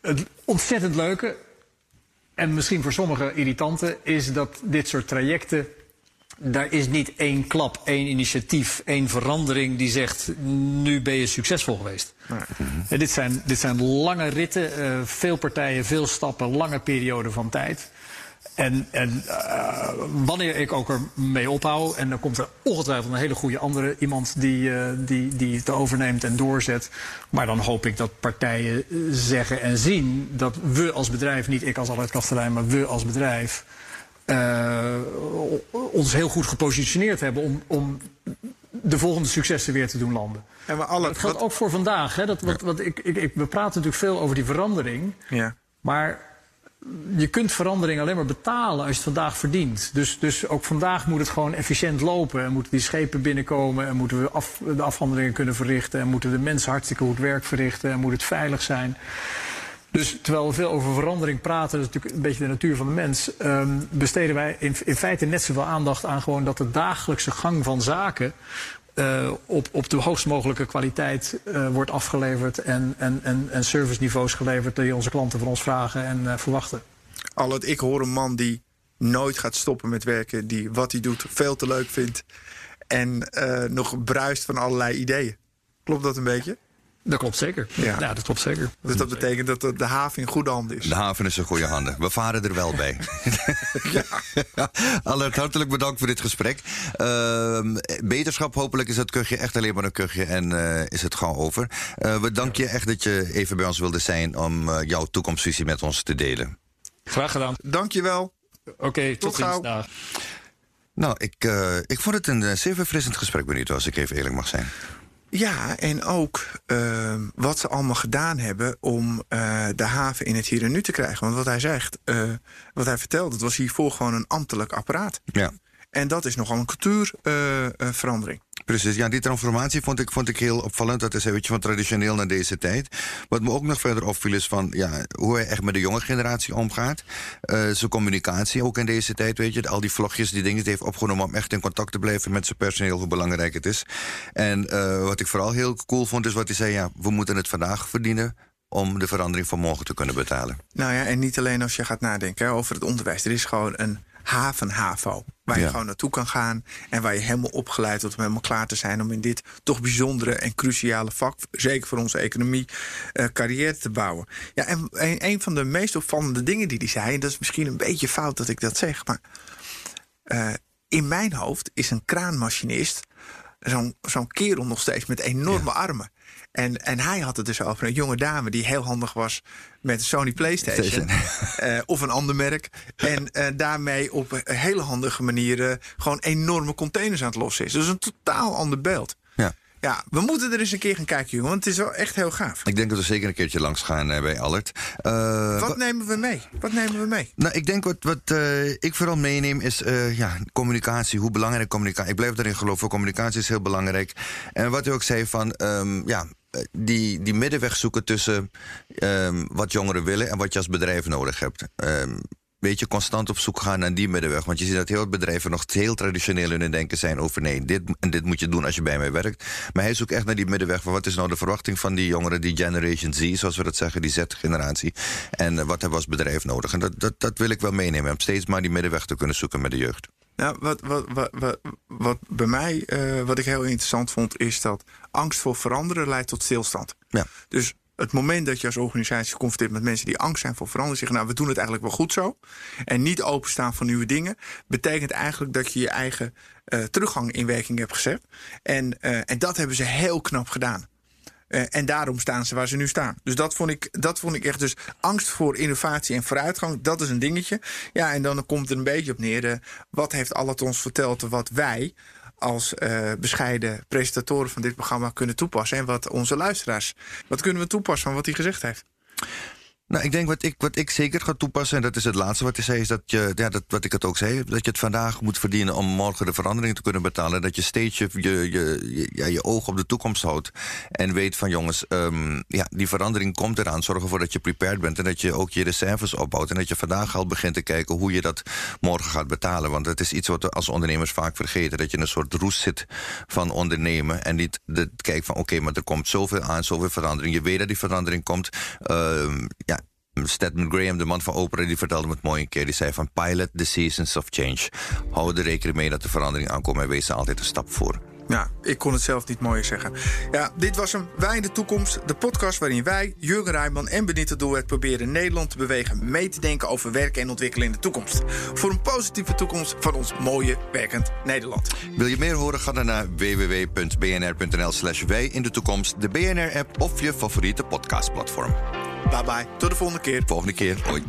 het ontzettend leuke... en misschien voor sommigen irritante... is dat dit soort trajecten daar is niet één klap, één initiatief, één verandering die zegt: nu ben je succesvol geweest. Nee. dit, zijn, dit zijn lange ritten, uh, veel partijen, veel stappen, lange perioden van tijd. En, en uh, wanneer ik ook ermee ophoud, en dan komt er ongetwijfeld een hele goede andere iemand die, uh, die, die het overneemt en doorzet. Maar dan hoop ik dat partijen zeggen en zien dat we als bedrijf, niet ik als Albert Kastelein, maar we als bedrijf uh, ons heel goed gepositioneerd hebben om, om de volgende successen weer te doen landen. En we alle, dat geldt wat, ook voor vandaag. Hè? Dat, wat, wat, ik, ik, ik, we praten natuurlijk veel over die verandering. Ja. Maar je kunt verandering alleen maar betalen als je het vandaag verdient. Dus, dus ook vandaag moet het gewoon efficiënt lopen. En moeten die schepen binnenkomen. En moeten we af, de afhandelingen kunnen verrichten. En moeten de mensen hartstikke goed werk verrichten. En moet het veilig zijn. Dus terwijl we veel over verandering praten, dat is natuurlijk een beetje de natuur van de mens, um, besteden wij in, in feite net zoveel aandacht aan gewoon dat de dagelijkse gang van zaken uh, op, op de hoogst mogelijke kwaliteit uh, wordt afgeleverd en, en, en, en serviceniveaus geleverd die onze klanten van ons vragen en uh, verwachten. Allet, ik hoor een man die nooit gaat stoppen met werken, die wat hij doet veel te leuk vindt en nog bruist van allerlei ideeën. Klopt dat een beetje? Dat klopt zeker. Ja. dat klopt zeker. Dus dat betekent dat de haven in goede handen is. De haven is in goede handen. We varen er wel bij. ja. Allert, hartelijk bedankt voor dit gesprek. Uh, beterschap, hopelijk is het kuchje echt alleen maar een kuchje en uh, is het gewoon over. Uh, we danken je echt dat je even bij ons wilde zijn om uh, jouw toekomstvisie met ons te delen. Graag gedaan. Dank je wel. Oké, okay, tot, tot ziens. Dag. Nou, ik, ik vond het een zeer verfrissend gesprek, Benito, als ik even eerlijk mag zijn. Ja, en ook uh, wat ze allemaal gedaan hebben om uh, de haven in het hier en nu te krijgen. Want wat hij zegt, uh, wat hij vertelde, het was hiervoor gewoon een ambtelijk apparaat. Ja. En dat is nogal een cultuurverandering. Precies, ja, die transformatie vond ik, vond ik heel opvallend. Dat is een beetje van traditioneel naar deze tijd. Wat me ook nog verder opviel is van ja, hoe hij echt met de jonge generatie omgaat. Uh, zijn communicatie ook in deze tijd, weet je. Al die vlogjes, die dingen die heeft opgenomen om echt in contact te blijven met zijn personeel, hoe belangrijk het is. En uh, wat ik vooral heel cool vond, is wat hij zei: ja, we moeten het vandaag verdienen om de verandering van morgen te kunnen betalen. Nou ja, en niet alleen als je gaat nadenken over het onderwijs. Er is gewoon een haven-HAVO. Waar je gewoon naartoe kan gaan en waar je helemaal opgeleid wordt om helemaal klaar te zijn om in dit toch bijzondere en cruciale vak, zeker voor onze economie, uh, carrière te bouwen. Ja, en een, een, van de meest opvallende dingen die hij zei, en dat is misschien een beetje fout dat ik dat zeg, maar uh, in mijn hoofd is een kraanmachinist zo'n zo'n kerel nog steeds met enorme armen. En, en hij had het dus over een jonge dame die heel handig was met een Sony PlayStation. uh, of een ander merk. En uh, daarmee op hele handige manieren gewoon enorme containers aan het lossen is. Dus een totaal ander beeld. Ja, we moeten er eens een keer gaan kijken, jongen. Want het is wel echt heel gaaf. Ik denk dat we zeker een keertje langs gaan uh, bij Allert. Uh, wat nemen we mee? Wat nemen we mee? Nou, ik denk wat, wat uh, ik vooral meeneem is ja, communicatie. Hoe belangrijk communicatie Ik blijf daarin geloven. Communicatie is heel belangrijk. En wat u ook zei van, um, ja, die, die middenweg zoeken tussen um, wat jongeren willen en wat je als bedrijf nodig hebt. Um, beetje constant op zoek gaan naar die middenweg. Want je ziet dat heel veel bedrijven nog heel traditioneel in hun denken zijn over nee, dit en dit moet je doen als je bij mij werkt. Maar hij zoekt echt naar die middenweg van wat is nou de verwachting van die jongeren, die Generation Z, zoals we dat zeggen, die Z-generatie. En uh, wat hebben we als bedrijf nodig. En dat, dat, dat wil ik wel meenemen, om steeds maar die middenweg te kunnen zoeken met de jeugd. Nou, wat, wat, wat, wat, wat bij mij, uh, wat ik heel interessant vond, is dat angst voor veranderen leidt tot stilstand. Ja. Dus het moment dat je als organisatie geconfronteerd met mensen die angst zijn voor verandering, zeggen: Nou, we doen het eigenlijk wel goed zo. En niet openstaan voor nieuwe dingen, betekent eigenlijk dat je je eigen uh, teruggang in werking hebt gezet. En, uh, en dat hebben ze heel knap gedaan. Uh, en daarom staan ze waar ze nu staan. Dus dat vond, ik, dat vond ik echt. Dus angst voor innovatie en vooruitgang, dat is een dingetje. Ja, en dan komt het een beetje op neer. wat heeft Allah ons verteld wat wij als uh, bescheiden presentatoren van dit programma kunnen toepassen. En wat onze luisteraars, wat kunnen we toepassen van wat hij gezegd heeft? Nou, ik denk wat ik, wat ik zeker ga toepassen, en dat is het laatste wat hij zei, is dat je, ja, dat, wat ik het ook zei, dat je het vandaag moet verdienen om morgen de verandering te kunnen betalen. Dat je steeds je, je, je, ja, je oog op de toekomst houdt. En weet van jongens, um, ja, die verandering komt eraan. Zorg ervoor dat je prepared bent en dat je ook je reserves opbouwt. En dat je vandaag al begint te kijken hoe je dat morgen gaat betalen. Want het is iets wat we als ondernemers vaak vergeten. Dat je in een soort roes zit van ondernemen. En niet de, kijkt van oké, maar er komt zoveel aan, zoveel verandering. Je weet dat die verandering komt. Um, ja, Stedman Graham, de man van opera, die vertelde me het mooi een keer. Die zei van pilot the seasons of change. Hou er rekening mee dat de verandering aankomt en wees er altijd een stap voor. Ja, ik kon het zelf niet mooier zeggen. Ja, dit was een Wij in de Toekomst, de podcast waarin wij, Jurgen Rijman en Benita Doelwet proberen Nederland te bewegen mee te denken over werken en ontwikkelen in de toekomst. Voor een positieve toekomst van ons mooie werkend Nederland. Wil je meer horen? Ga dan naar www.bnr.nl slash wij in de toekomst, de BNR-app of je favoriete podcastplatform. Bye bye. Tot de volgende keer. Volgende keer. Hoi.